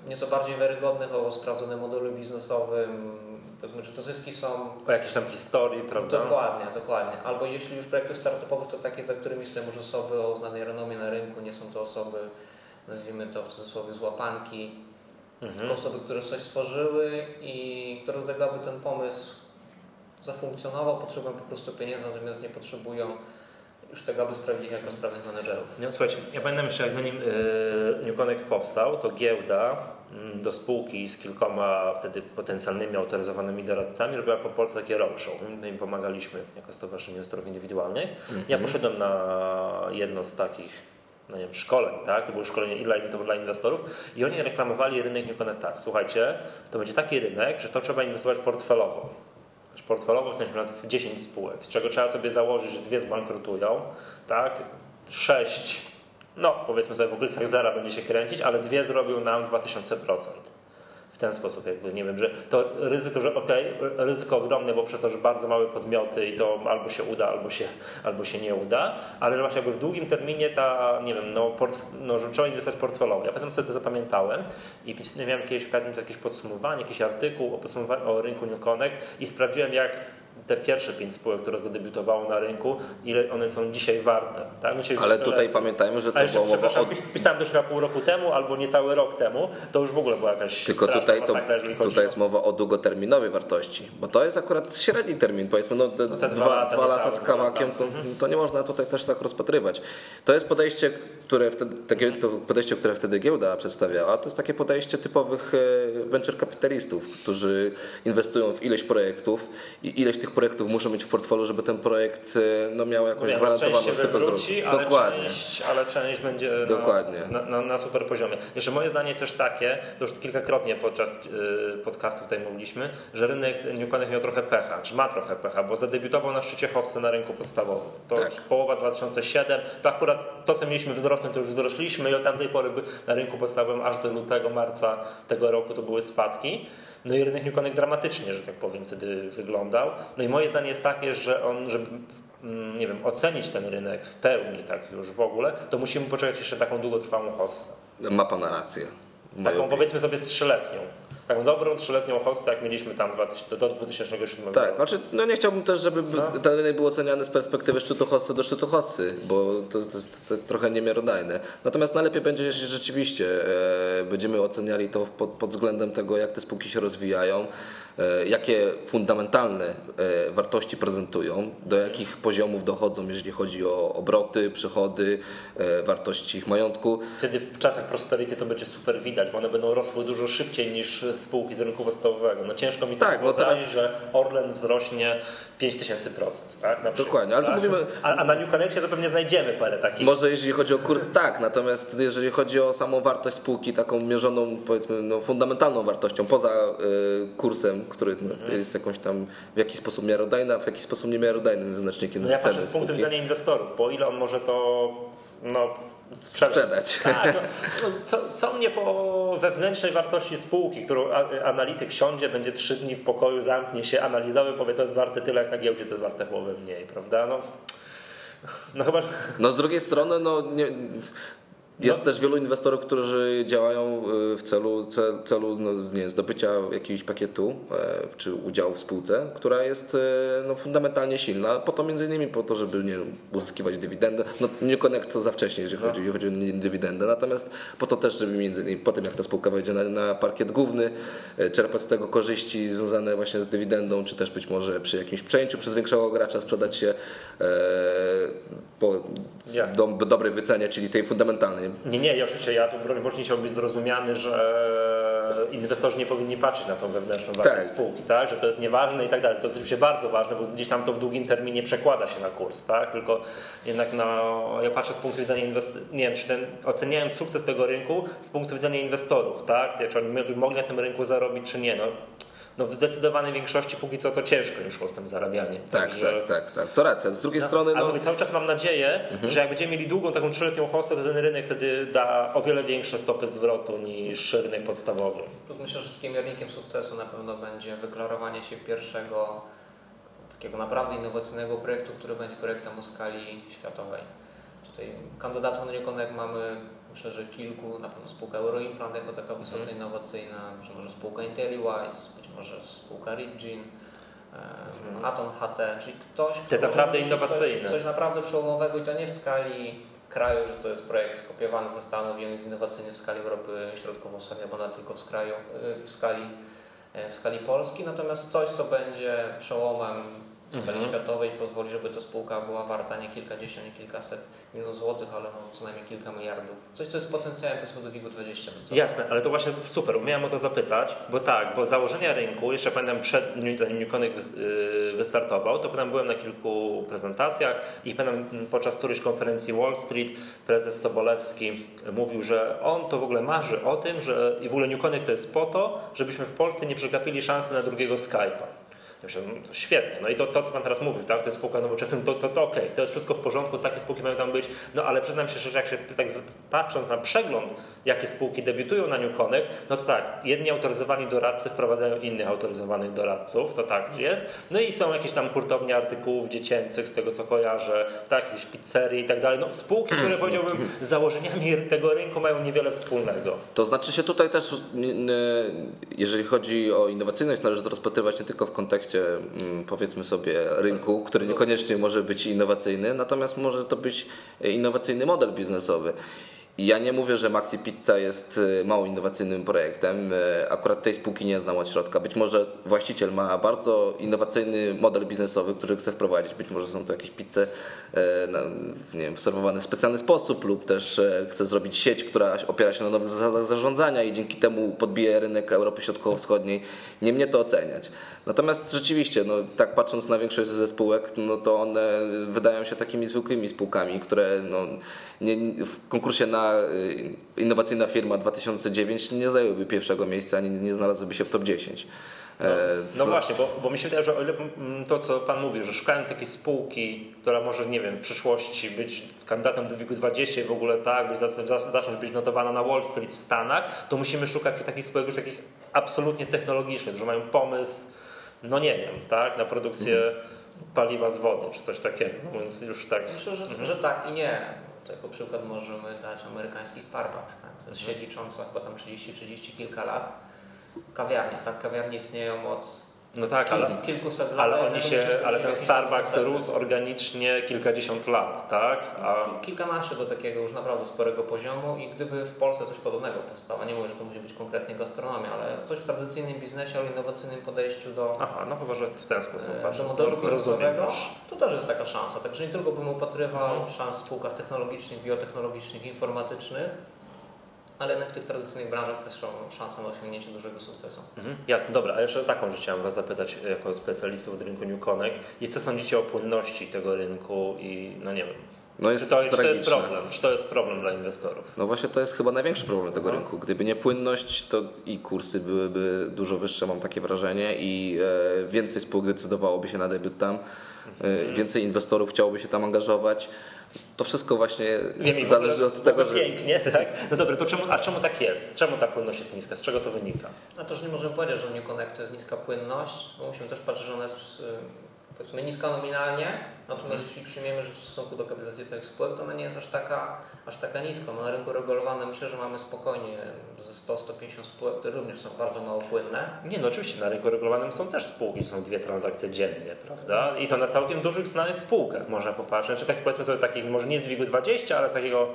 nieco bardziej wiarygodnych o sprawdzonym modelu biznesowym, powiedzmy, że te zyski są... O jakiejś tam historii, prawda? Dokładnie, dokładnie. Albo jeśli już projekty startupowych, to takie, za którymi stoją już osoby o uznanej renomie na rynku, nie są to osoby, nazwijmy to w cudzysłowie, złapanki, mhm. tylko osoby, które coś stworzyły i które do tego, aby ten pomysł zafunkcjonował, potrzebują po prostu pieniędzy, natomiast nie potrzebują już tego, aby sprawdzić jako sprawnych menedżerów. No, słuchajcie, ja pamiętam jeszcze, jak zanim yy, New Connect powstał, to giełda yy, do spółki z kilkoma wtedy potencjalnymi autoryzowanymi doradcami robiła po Polsce takie roadshow. My im pomagaliśmy jako Stowarzyszenie Inwestorów Indywidualnych. Mm -hmm. Ja poszedłem na jedno z takich no nie wiem, szkoleń, tak? To były szkolenia dla, to dla inwestorów i oni reklamowali rynek New Connect tak. Słuchajcie, to będzie taki rynek, że to trzeba inwestować portfelowo portfelowo chcemy na 10 spółek, z czego trzeba sobie założyć, że dwie zbankrutują, tak, sześć, no powiedzmy sobie w okolicach zera będzie się kręcić, ale dwie zrobią nam 2000% w ten sposób, jakby nie wiem, że to ryzyko, że okej, okay, ryzyko ogromne, bo przez to, że bardzo małe podmioty i to albo się uda, albo się, albo się nie uda, ale że właśnie jakby w długim terminie ta, nie wiem, no, portf- no że trzeba inwestować portfelowo. Ja potem sobie to zapamiętałem i miałem jakieś okazję jakieś podsumowanie, jakiś artykuł o, podsumowaniu, o rynku New Connect i sprawdziłem, jak te pierwsze pięć spółek, które zadebiutowały na rynku, ile one są dzisiaj warte. Tak? Ale tutaj pamiętajmy, że to jeszcze, było mowa od... Pisałem też chyba pół roku temu albo niecały rok temu, to już w ogóle była jakaś Tylko tutaj, masakra, to, tutaj jest mowa o długoterminowej wartości, bo to jest akurat średni termin, powiedzmy no, te no te dwa, dwa lata, dwa lata z kawałkiem, to, mhm. to nie można tutaj też tak rozpatrywać. To jest podejście, które wtedy, takie, to podejście, które wtedy giełda przedstawiała, to jest takie podejście typowych e, venture kapitalistów, którzy inwestują w ileś projektów i ileś tych projektów muszą mieć w portfolio, żeby ten projekt e, no, miał jakąś no, gwarantowaną stopę Dokładnie. Część, ale część będzie Dokładnie. Na, na, na, super poziomie. Jeszcze moje zdanie jest też takie, to już kilkakrotnie podczas yy, podcastu tutaj mówiliśmy, że rynek Newconek miał trochę pecha, czy ma trochę pecha, bo zadebiutował na szczycie hossy na rynku podstawowym. To tak. połowa 2007, to akurat to, co mieliśmy wzrosnąć, to już wzrośliśmy i od tamtej pory na rynku podstawowym aż do lutego, marca tego roku to były spadki. No i rynek New dramatycznie, że tak powiem, wtedy wyglądał. No i moje zdanie jest takie, że on, żeby mm, nie wiem, ocenić ten rynek w pełni, tak już w ogóle, to musimy poczekać jeszcze taką długotrwałą hossę. Ma pan rację. Taką powiedzmy sobie z trzyletnią taką dobrą trzyletnią hossę, jak mieliśmy tam do, do 2007 Tak, znaczy, no nie chciałbym też, żeby no. ten rynek był oceniany z perspektywy szczytu hossy do szczytu hossy, bo to, to jest to trochę niemiarodajne. Natomiast najlepiej będzie, jeśli rzeczywiście e, będziemy oceniali to pod, pod względem tego, jak te spółki się rozwijają, jakie fundamentalne e, wartości prezentują, do jakich poziomów dochodzą, jeżeli chodzi o obroty, przychody, e, wartości ich majątku. Wtedy w czasach prosperity to będzie super widać, bo one będą rosły dużo szybciej niż spółki z rynku podstawowego. No ciężko mi tak, no teraz... że Orlen wzrośnie 5000%, tak? Na Dokładnie, ale tak? mówimy... A, a na New Connectie to pewnie znajdziemy parę takich. Może jeżeli chodzi o kurs, tak, natomiast jeżeli chodzi o samą wartość spółki, taką mierzoną, powiedzmy, no, fundamentalną wartością, poza y, kursem, który mhm. jest jakąś tam w jakiś sposób miarodajny, a w jakiś sposób niemiarodajnym wyznacznikiem no ja patrzę z punktu widzenia inwestorów, bo ile on może to no, sprzedać. sprzedać. Tak, no, no, co, co mnie po wewnętrznej wartości spółki, którą analityk siądzie, będzie trzy dni w pokoju, zamknie się, analizowy, powie to jest warte tyle, jak na giełdzie to jest warte połowę mniej, prawda? No, no chyba... No z drugiej strony, no nie, jest no. też wielu inwestorów, którzy działają y, w celu, celu no, nie, zdobycia jakiegoś pakietu e, czy udziału w spółce, która jest e, no, fundamentalnie silna, po to między innymi po to, żeby nie uzyskiwać dywidendę. No, nie Connect to za wcześnie, jeżeli chodzi, no. chodzi o dywidendę, natomiast po to też, żeby między innymi po tym, jak ta spółka wejdzie na, na parkiet główny, e, czerpać z tego korzyści związane właśnie z dywidendą, czy też być może przy jakimś przejęciu przez większego gracza sprzedać się po do, dobrej wycenie, czyli tej fundamentalnej nie, nie, ja oczywiście ja tu broń Boże chciałbym być zrozumiany, że inwestorzy nie powinni patrzeć na tą wewnętrzną wartość tak. spółki, tak? że to jest nieważne i tak dalej. To jest oczywiście bardzo ważne, bo gdzieś tam to w długim terminie przekłada się na kurs, tak? tylko jednak na, ja patrzę z punktu widzenia inwestorów, nie wiem, czy ten, oceniałem sukces tego rynku z punktu widzenia inwestorów, tak? czy oni mogli na tym rynku zarobić, czy nie. No, no w zdecydowanej większości póki co to ciężko im szło z tym zarabianiem. Tak, Także... tak, tak, tak. To racja. Z drugiej no, strony... No... Ale cały czas mam nadzieję, mhm. że jak będziemy mieli długą taką trzyletnią hostę, to ten rynek wtedy da o wiele większe stopy zwrotu niż rynek podstawowy. Plus myślę, że takim miernikiem sukcesu na pewno będzie wyklarowanie się pierwszego takiego naprawdę innowacyjnego projektu, który będzie projektem o skali światowej. Tutaj kandydatów na Newconnect mamy myślę, że kilku, na pewno spółka Euroimplant jako taka wysoce mhm. innowacyjna, być może spółka IntelliWise, może spółka Rigin, mhm. Aton HT, czyli ktoś, Te naprawdę innowacyjne. Coś, coś, naprawdę przełomowego i to nie w skali kraju, że to jest projekt skopiowany ze Stanów i on jest innowacyjny w skali Europy Środkowo-Wschodniej, bo nawet tylko w, skraju, w, skali, w skali Polski, natomiast coś, co będzie przełomem w skali mhm. światowej pozwoli, żeby ta spółka była warta nie kilkadziesiąt, nie kilkaset milionów złotych, ale no co najmniej kilka miliardów. Coś, co jest potencjałem powiedzmy do WIG-u 20. Jasne, ale to właśnie super, miałem o to zapytać, bo tak, bo założenia rynku, jeszcze pamiętam przed Newconek y, wystartował, to potem byłem na kilku prezentacjach i pamiętam podczas którejś konferencji Wall Street prezes Sobolewski mówił, że on to w ogóle marzy o tym, że i w ogóle Newconek to jest po to, żebyśmy w Polsce nie przegapili szansy na drugiego Skype'a. Ja myślę, no to świetnie. No i to, to, co Pan teraz mówił, tak, to jest spółka nowoczesna, to, to, to okej, okay. to jest wszystko w porządku, takie spółki mają tam być, no ale przyznam się że jak się tak patrząc na przegląd, jakie spółki debiutują na New Connect, no to tak, jedni autoryzowani doradcy wprowadzają innych autoryzowanych doradców, to tak jest, no i są jakieś tam hurtownie artykułów dziecięcych, z tego co kojarzę, tak, jakieś pizzerie i tak dalej, no spółki, które powiedziałbym z założeniami tego rynku mają niewiele wspólnego. To znaczy się tutaj też, jeżeli chodzi o innowacyjność, należy to rozpatrywać nie tylko w kontekście kontekście mm, powiedzmy sobie rynku, który niekoniecznie może być innowacyjny, natomiast może to być innowacyjny model biznesowy. Ja nie mówię, że Maxi Pizza jest y, mało innowacyjnym projektem. Y, akurat tej spółki nie znam od środka. Być może właściciel ma bardzo innowacyjny model biznesowy, który chce wprowadzić. Być może są to jakieś pizze y, nie wiem, serwowane w specjalny sposób lub też chce zrobić sieć, która opiera się na nowych zasadach zarządzania i dzięki temu podbije rynek Europy Środkowo-Wschodniej. Nie mnie to oceniać. Natomiast rzeczywiście, no, tak patrząc na większość ze spółek, no to one wydają się takimi zwykłymi spółkami, które no, w konkursie na y, innowacyjna firma 2009 nie zajęłyby pierwszego miejsca, ani nie znalazłyby się w top 10. No, e, no właśnie, bo, bo mi się wydaje, że o ile mm, to, co Pan mówił, że szukając takiej spółki, która może, nie wiem, w przyszłości być kandydatem do WIG-20 i w ogóle tak, by zacząć być notowana na Wall Street w Stanach, to musimy szukać przy takich spółek już takich absolutnie technologicznych, że mają pomysł, no nie wiem, tak, na produkcję mhm. paliwa z wody, czy coś takiego, no więc już tak. Myślę, że, mhm. że tak i nie. To jako przykład możemy dać amerykański Starbucks, tak, to jest mhm. sieć licząca chyba tam 30-30 kilka lat. Kawiarnie, tak, kawiarnie istnieją od no tak, ale, kilkuset lat. Ale, oni się, ale ten Starbucks rósł organicznie kilkadziesiąt lat, tak? A... Kilkanaście do takiego już naprawdę sporego poziomu i gdyby w Polsce coś podobnego powstało, nie mówię, że to musi być konkretnie gastronomia, ale coś w tradycyjnym biznesie o innowacyjnym podejściu do... Aha, no chyba, że w ten sposób. E, do modelu biznesowego, to też jest taka szansa. Także nie tylko bym upatrywał hmm. szans w spółkach technologicznych, biotechnologicznych, informatycznych, ale jednak w tych tradycyjnych branżach też są szanse na osiągnięcie dużego sukcesu. Mhm. Jasne, dobra, a jeszcze taką rzecz chciałem Was zapytać jako specjalistów od rynku New Connect i co sądzicie o płynności tego rynku i no nie wiem, no jest czy, to, czy to jest problem? Czy to jest problem dla inwestorów? No właśnie to jest chyba największy problem tego no. rynku. Gdyby nie płynność, to i kursy byłyby dużo wyższe, mam takie wrażenie, i e, więcej spółek decydowałoby się na debiut tam, e, więcej inwestorów chciałoby się tam angażować to wszystko właśnie Wiem, zależy od tego, że... Pięknie, tak? No dobra, to czemu, a czemu tak jest? Czemu ta płynność jest niska? Z czego to wynika? No to, że nie możemy powiedzieć, że New Connect to jest niska płynność, bo musimy też patrzeć, że ona jest powiedzmy niska nominalnie, natomiast mhm. jeśli przyjmiemy, że w stosunku do kapitalizacji tych spółek, to ona nie jest aż taka, aż taka niska. No, na rynku regulowanym myślę, że mamy spokojnie ze 100-150 spółek, które również są bardzo mało płynne. Nie, no oczywiście na rynku regulowanym są też spółki, są dwie transakcje dziennie, prawda? I to na całkiem dużych znanych spółkach można popatrzeć. Czy takich powiedzmy sobie takich, może nie z WIG-u 20, ale takiego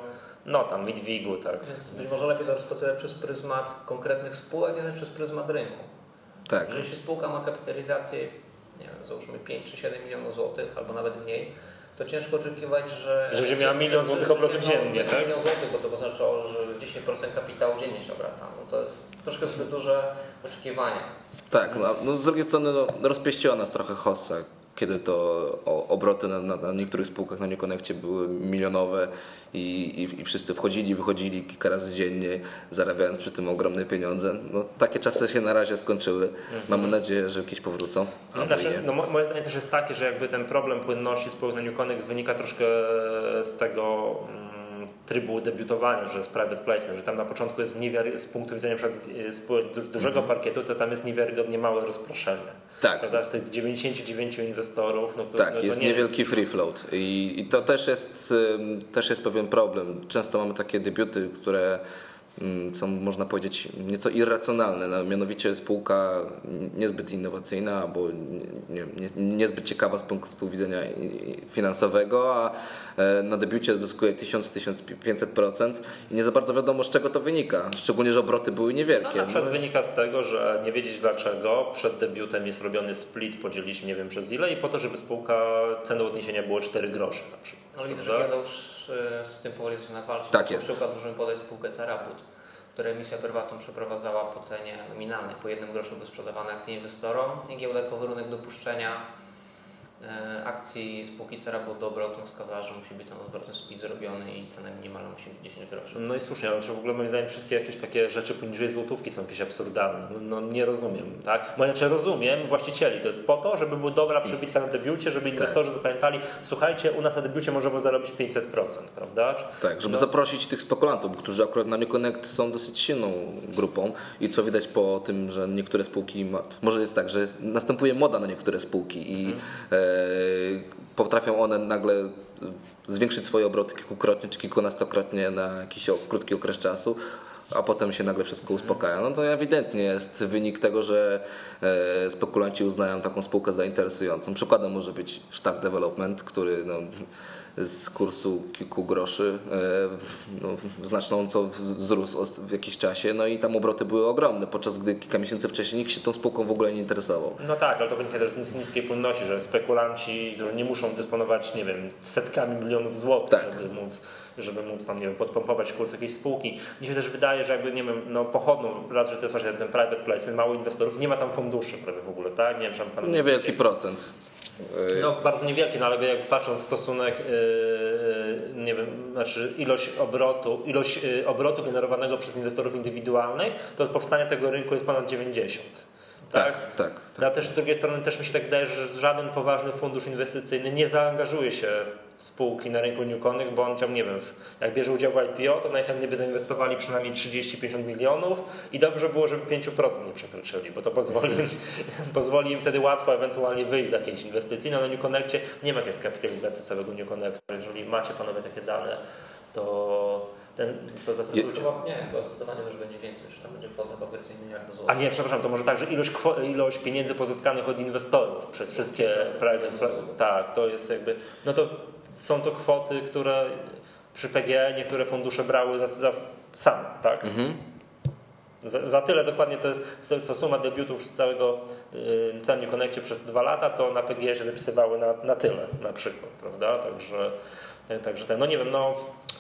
no tam Midwigu, tak. Więc być może lepiej to rozpatrywać przez pryzmat konkretnych spółek, nie przez pryzmat rynku. Tak. Że jeśli spółka ma kapitalizację załóżmy 5 czy 7 milionów złotych, albo nawet mniej, to ciężko oczekiwać, że... Że będzie miała milion złotych obrotu dziennie, tak? Milion złotych, bo to oznaczało, że 10% kapitału dziennie się obraca. No to jest troszkę zbyt duże oczekiwania. Tak, no, no z drugiej strony no, rozpieściła nas trochę hossa, kiedy to obroty na, na, na niektórych spółkach na Niekonekcie były milionowe i, i, i, wszyscy wchodzili, wychodzili kilka razy dziennie, zarabiając przy tym ogromne pieniądze. No, takie czasy się na razie skończyły. Mhm. Mamy nadzieję, że jakieś powrócą. Znaczy, no, moje zdanie też jest takie, że jakby ten problem płynności spółek na Newconek wynika troszkę z tego mm, trybu debiutowania, że jest private placement, że tam na początku jest niewiary, z punktu widzenia np. spółek dużego mhm. parkietu, to tam jest niewiarygodnie małe rozproszenie. Tak. Prawda? Z tych 99 inwestorów. No, to, tak, no, to jest niewielki jest... free float I, i to też jest, też jest pewien problem. Często mamy takie debiuty, które są, można powiedzieć, nieco irracjonalne. No, mianowicie spółka niezbyt innowacyjna albo nie, nie, niezbyt ciekawa z punktu widzenia finansowego, a na debiucie zyskuje 1000-1500% i nie za bardzo wiadomo z czego to wynika, szczególnie, że obroty były niewielkie. No, na przykład no. wynika z tego, że nie wiedzieć dlaczego przed debiutem jest robiony split, podzielić nie wiem przez ile i po to, żeby spółka ceny odniesienia było 4 grosze na przykład. Ale widzę, że już e, z tym powoli zaczyna walczyć. Tak jest. Na przykład możemy podać spółkę Ceraput, która emisja prywatną przeprowadzała po cenie nominalnej, po jednym groszu były sprzedawane akcje inwestorom i giełda warunek dopuszczenia E, akcji spółki Cera był do obrotu wskazała, że musi być ten odwrotny split zrobiony i cena minimalna musi być 10 groszy. No i słusznie, ale czy w ogóle moim zdaniem wszystkie jakieś takie rzeczy poniżej złotówki są jakieś absurdalne? No, no nie rozumiem, tak? Bo znaczy rozumiem właścicieli, to jest po to, żeby była dobra przebitka na debiucie, żeby inwestorzy tak. zapamiętali, słuchajcie, u nas na debiucie możemy zarobić 500%, prawda? Tak, żeby no. zaprosić tych spekulantów, którzy akurat na NewConnect są dosyć silną grupą i co widać po tym, że niektóre spółki, ma... może jest tak, że jest, następuje moda na niektóre spółki i mhm. E, potrafią one nagle zwiększyć swoje obroty kilkukrotnie czy kilkunastokrotnie na jakiś krótki okres czasu, a potem się nagle wszystko uspokaja. No to ewidentnie jest wynik tego, że e, spekulanci uznają taką spółkę za interesującą. Przykładem może być Stark Development, który no, z kursu kilku groszy e, no, znacząco wzrósł w jakimś czasie, no i tam obroty były ogromne, podczas gdy kilka miesięcy wcześniej nikt się tą spółką w ogóle nie interesował. No tak, ale to wynika też z niskiej płynności, że spekulanci, którzy nie muszą dysponować, nie wiem, setkami milionów złotych, tak. żeby móc żeby móc tam, nie wiem, podpompować kurs jakiejś spółki. Mi się też wydaje, że jakby, nie wiem, no pochodną, raz, że to jest właśnie ten private placement, mało inwestorów, nie ma tam funduszy prawie w ogóle, tak? Nie wiem, czy pan... Niewielki procent. No bardzo niewielki, no ale jak patrząc stosunek, yy, nie wiem, znaczy ilość obrotu, ilość obrotu generowanego przez inwestorów indywidualnych, to powstanie tego rynku jest ponad 90. Tak, tak. tak, tak. A też z drugiej strony też mi się tak wydaje, że żaden poważny fundusz inwestycyjny nie zaangażuje się spółki na rynku Newconych, bo on chciał, nie wiem, jak bierze udział w IPO, to najchętniej by zainwestowali przynajmniej 30-50 milionów i dobrze było, żeby 5% nie przekroczyli, bo to pozwoli, pozwoli im wtedy łatwo ewentualnie wyjść z jakiejś inwestycji. No na New Connectie nie ma jakiejś kapitalizacji całego New Connecta. Jeżeli macie panowie takie dane, to ten, to zacytujcie. Nie, chyba zdecydowanie też będzie więcej, że tam będzie kwota więcej miliarda złotych. A nie, przepraszam, to może także ilość, ilość pieniędzy pozyskanych od inwestorów przez wszystkie private, tak, to jest jakby, no to są to kwoty, które przy PGE niektóre fundusze brały za, za same, tak? Mhm. Za, za, tyle dokładnie, co, jest, co suma debiutów z całego yy, całym Connectie przez dwa lata, to na PGE się zapisywały na, na tyle na przykład, prawda? Także, także ten, no nie wiem, no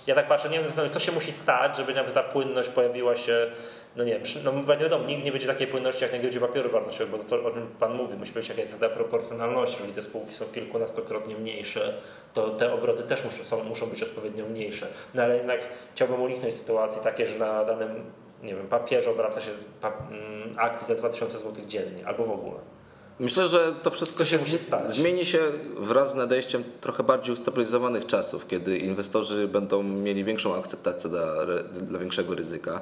ja tak patrzę, nie wiem, co się musi stać, żeby nawet ta płynność pojawiła się no nie no wiadomo, nigdy nie będzie takiej płynności jak na giełdzie papierów wartościowych, bo to, co, o czym Pan mówi, musi być jakaś zasada proporcjonalności, jeżeli te spółki są kilkunastokrotnie mniejsze, to te obroty też muszą, są, muszą być odpowiednio mniejsze. No ale jednak chciałbym uniknąć sytuacji takiej, że na danym nie wiem, papierze obraca się mm, akcji za 2000 zł dziennie, albo w ogóle. Myślę, że to wszystko się, stać. zmieni się wraz z nadejściem trochę bardziej ustabilizowanych czasów, kiedy inwestorzy będą mieli większą akceptację dla, dla większego ryzyka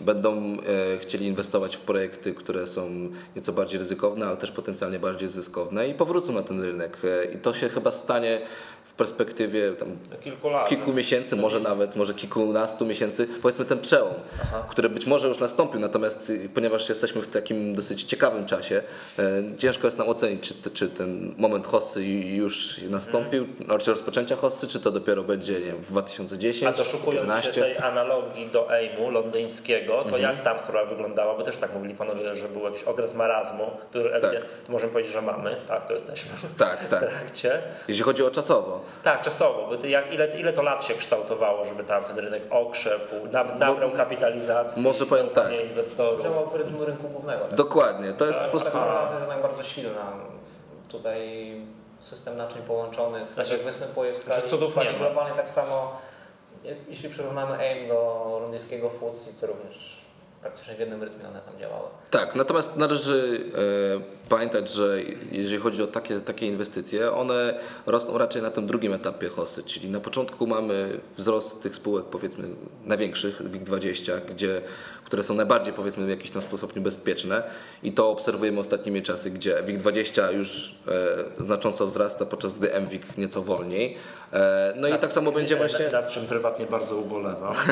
będą e, chcieli inwestować w projekty, które są nieco bardziej ryzykowne, ale też potencjalnie bardziej zyskowne i powrócą na ten rynek. E, I to się chyba stanie w perspektywie tam kilku, lat, kilku miesięcy, może nawet, może kilkunastu miesięcy, powiedzmy ten przełom, Aha. który być może już nastąpił, natomiast y, ponieważ jesteśmy w takim dosyć ciekawym czasie, e, ciężko jest nam ocenić, czy, czy ten moment hossy już nastąpił, hmm. czy rozpoczęcia hossy, czy to dopiero będzie nie wiem, w 2010, A doszukując 15. się tej analogii do AIM-u londyńskiego, to mhm. jak tam sprawa wyglądała, bo też tak mówili panowie, że był jakiś okres marazmu, który tak. możemy powiedzieć, że mamy, tak, to jesteśmy tak, tak. w trakcie. Jeśli chodzi o czasowo, Tak, czasowo. Bo jak, ile, ile to lat się kształtowało, żeby tam ten rynek okrzepł, nabrał kapitalizacji, może powiem tak. inwestorów. Działał w rytmu rynku głównego. Tak? Dokładnie, to jest tak, po prostu... Ta korelacja jest jednak bardzo silna. Tutaj system naczyń połączonych, tak znaczy, jak występuje w skali, w skali globalnej, tak samo jeśli przyrównamy AIM do londyńskiego FTSE, to również praktycznie w jednym rytmie one tam działały. Tak, natomiast należy e, pamiętać, że jeżeli chodzi o takie, takie inwestycje, one rosną raczej na tym drugim etapie HOSY, czyli na początku mamy wzrost tych spółek powiedzmy największych, WIG20, gdzie, które są najbardziej powiedzmy w jakiś tam sposób niebezpieczne i to obserwujemy ostatnimi czasy, gdzie WIG20 już e, znacząco wzrasta, podczas gdy MWIG nieco wolniej. E, no i tak samo będzie właśnie... Nad czym prywatnie bardzo ubolewam.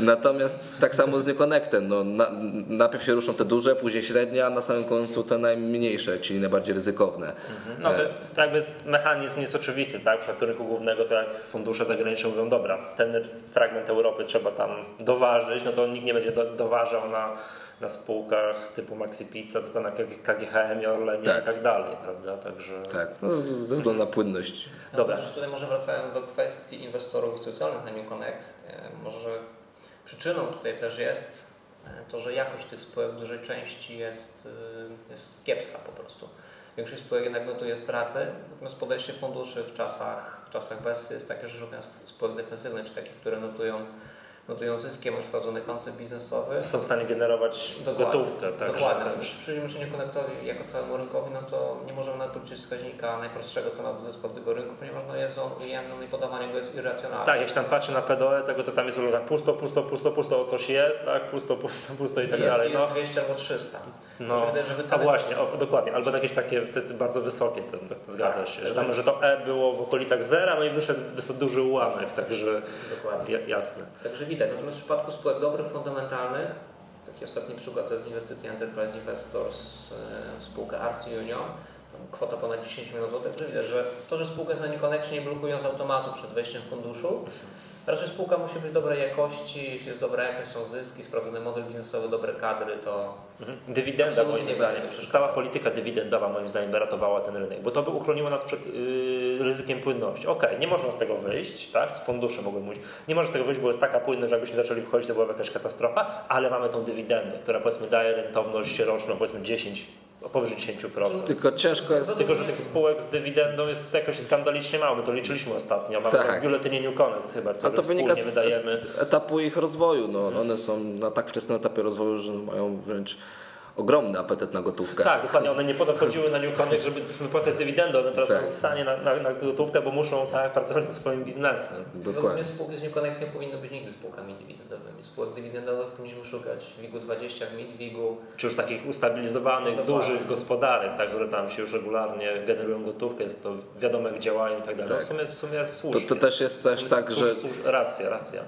Natomiast tak samo z Neconnectem. No, na, najpierw się ruszą te duże, później średnie, a na samym końcu te najmniejsze, czyli najbardziej ryzykowne. Mhm. No to, to jakby mechanizm jest oczywisty, tak? W przypadku rynku głównego to jak fundusze zagraniczne mówią, dobra, ten fragment Europy trzeba tam doważyć, no to nikt nie będzie do, doważał na na spółkach typu Maxi Pizza, tylko na KGHM, Orlenie tak. i tak dalej, prawda? Także... Tak, no, ze względu na płynność. Dobra. No, tutaj może wracając do kwestii inwestorów instytucjonalnych na New Connect, e, może przyczyną tutaj też jest e, to, że jakość tych spółek w dużej części jest, e, jest kiepska po prostu. Większość spółek jednak notuje straty, natomiast podejście funduszy w czasach, w czasach BES jest takie, że szukając spółek defensywnych, czy takich, które notują notują zyskiem, mają sprawdzony koncept biznesowy. Są w stanie generować dokładnie, gotówkę. Tak, dokładnie. Tak. Się konektowi jako całemu rynkowi, no to nie możemy nawet policzyć wskaźnika najprostszego cena do zysku od tego rynku, ponieważ no jest on ujemny no i podawanie go jest irracjonalne. Tak, jeśli tam patrzy na PDOE, tego to tam jest tak pusto, pusto, pusto, pusto, o coś jest, tak, pusto, pusto, pusto i tak dalej. Jest no. 200 albo 300. No, wydaje, że a właśnie, o, dokładnie, albo jakieś takie te, te bardzo wysokie, to, to, to zgadza tak, się, że, tam, że to E było w okolicach zera, no i wyszedł, wyszedł duży ułamek, także dokładnie. jasne. Także widać, natomiast w przypadku spółek dobrych, fundamentalnych, taki ostatni przykład to jest inwestycja Enterprise Investors w spółkę Arts Union, kwota ponad 10 milionów złotych, że widać, że to, że spółkę za Connection nie blokują z automatu przed wejściem funduszu, Raczej spółka musi być dobrej jakości, jeśli jest dobra jakość, są zyski, sprawdzony model biznesowy, dobre kadry, to... Mhm. Dywidenda moim zdaniem, stała polityka dywidendowa moim zdaniem ratowała ten rynek, bo to by uchroniło nas przed yy, ryzykiem płynności. Okej, okay, nie można z tego wyjść, tak, fundusze mogły mówić, nie można z tego wyjść, bo jest taka płynność, że jakbyśmy zaczęli wchodzić, to byłaby jakaś katastrofa, ale mamy tą dywidendę, która powiedzmy daje rentowność roczną, powiedzmy 10 powyżej 10%. Tylko ciężko jest... Tylko, że tych spółek z dywidendą jest jakoś skandalicznie mało. My to liczyliśmy ostatnio. Mamy tak. biuletynie New Connect chyba, A to wynika z wydajemy. etapu ich rozwoju. No, one są na tak wczesnym etapie rozwoju, że mają wręcz ogromny apetyt na gotówkę. Tak, dokładnie. One nie podchodziły na Newcony, żeby wypłacać dywidendę. One teraz tak. są stanie na, na, na, gotówkę, bo muszą tak, pracować nad swoim biznesem. Dokładnie. spółki z Newconnect nie powinny być nigdy spółkami dywidendowymi. Spółek dywidendowych powinniśmy szukać w WIG-u 20, w MIT-WIG-u. Czy już takich ustabilizowanych, dokładnie. dużych gospodarek, tak, które tam się już regularnie generują gotówkę, jest to wiadome, jak działają i tak dalej. No, tak. No w sumie, w sumie słusznie. To, to też jest też tak, że... Racja, racja.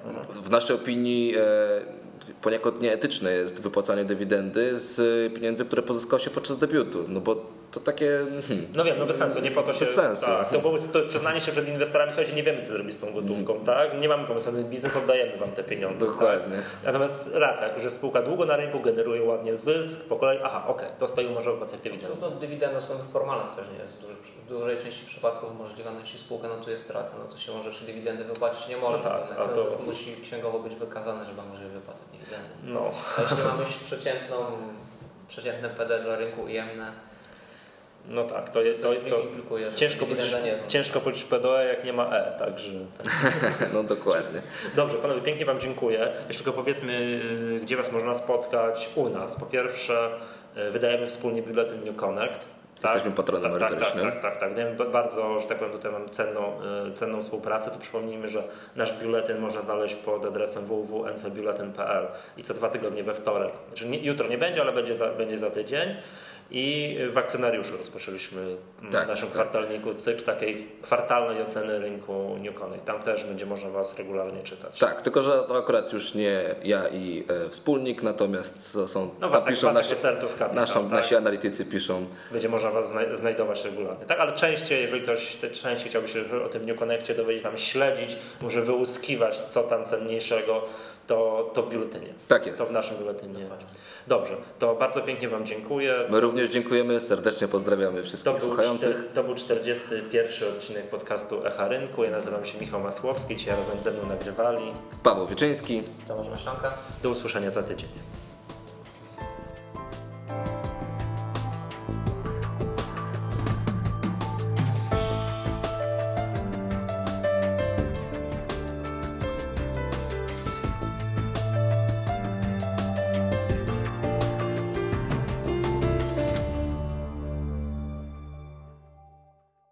W naszej opinii... E poniekąd nieetyczne jest wypłacanie dywidendy z pieniędzy, które pozyskało się podczas debiutu, no bo to takie... Hmm, no wiem, no bez sensu, nie po to się... Bez sensu. Tak, no bo to przyznanie się przed inwestorami, słuchajcie, nie wiemy co zrobić z tą gotówką, hmm. tak? Nie mamy pomysłu, biznes oddajemy wam te pieniądze. Tak? Dokładnie. Tak? Natomiast racja, że spółka długo na rynku generuje ładnie zysk, po kolei, aha, okej, okay, to stoi może wypłacać dywidendę. No, to dywidenda z względów formalnych też nie jest w dużej części przypadków możliwa, no, jeśli spółka notuje stratę, no to się może jeszcze dywidendy wypłacić nie może, no tak, a to zysk musi księgowo być wykazany, żeby może wypłacać dywidendy. No. A jeśli mamy przeciętną, przeciętne PD dla rynku ujemne, no tak, to, to, to, to ciężko, policzyć, ciężko policzyć PDE, jak nie ma E, także... no dokładnie. Dobrze, panowie, pięknie Wam dziękuję. Jeszcze tylko powiedzmy, gdzie Was można spotkać u nas. Po pierwsze, e, wydajemy wspólnie biuletyn New Connect. Tak, Jesteśmy patronem tak, tak, tak, merytorycznym. Tak, tak, tak. tak. Bardzo, że tak powiem, tutaj mam cenną, e, cenną współpracę. Tu przypomnijmy, że nasz biuletyn można znaleźć pod adresem www.ncbiuletyn.pl i co dwa tygodnie we wtorek. Znaczy nie, jutro nie będzie, ale będzie za, będzie za tydzień. I w akcjonariuszu rozpoczęliśmy mm, tak, w naszym tak. kwartalniku cykl takiej kwartalnej oceny rynku New Connect. Tam też będzie można Was regularnie czytać. Tak, tylko że to akurat już nie ja i e, wspólnik, natomiast są no was, piszą nasi, naszą, tak? nasi analitycy piszą. Będzie można Was znajdować regularnie. Tak, ale częściej, jeżeli ktoś te, częściej chciałby się o tym New Connectie dowiedzieć, tam śledzić, może wyłuskiwać, co tam cenniejszego, to, to w biuletynie. Tak jest. To w naszym biuletynie. Dobrze, to bardzo pięknie Wam dziękuję. My również dziękujemy, serdecznie pozdrawiamy wszystkich to słuchających. Czter, to był 41 odcinek podcastu Echa Rynku. Ja nazywam się Michał Masłowski, dzisiaj razem ze mną nagrywali Paweł Wieczyński. Tomasz Maślanka. Do usłyszenia za tydzień.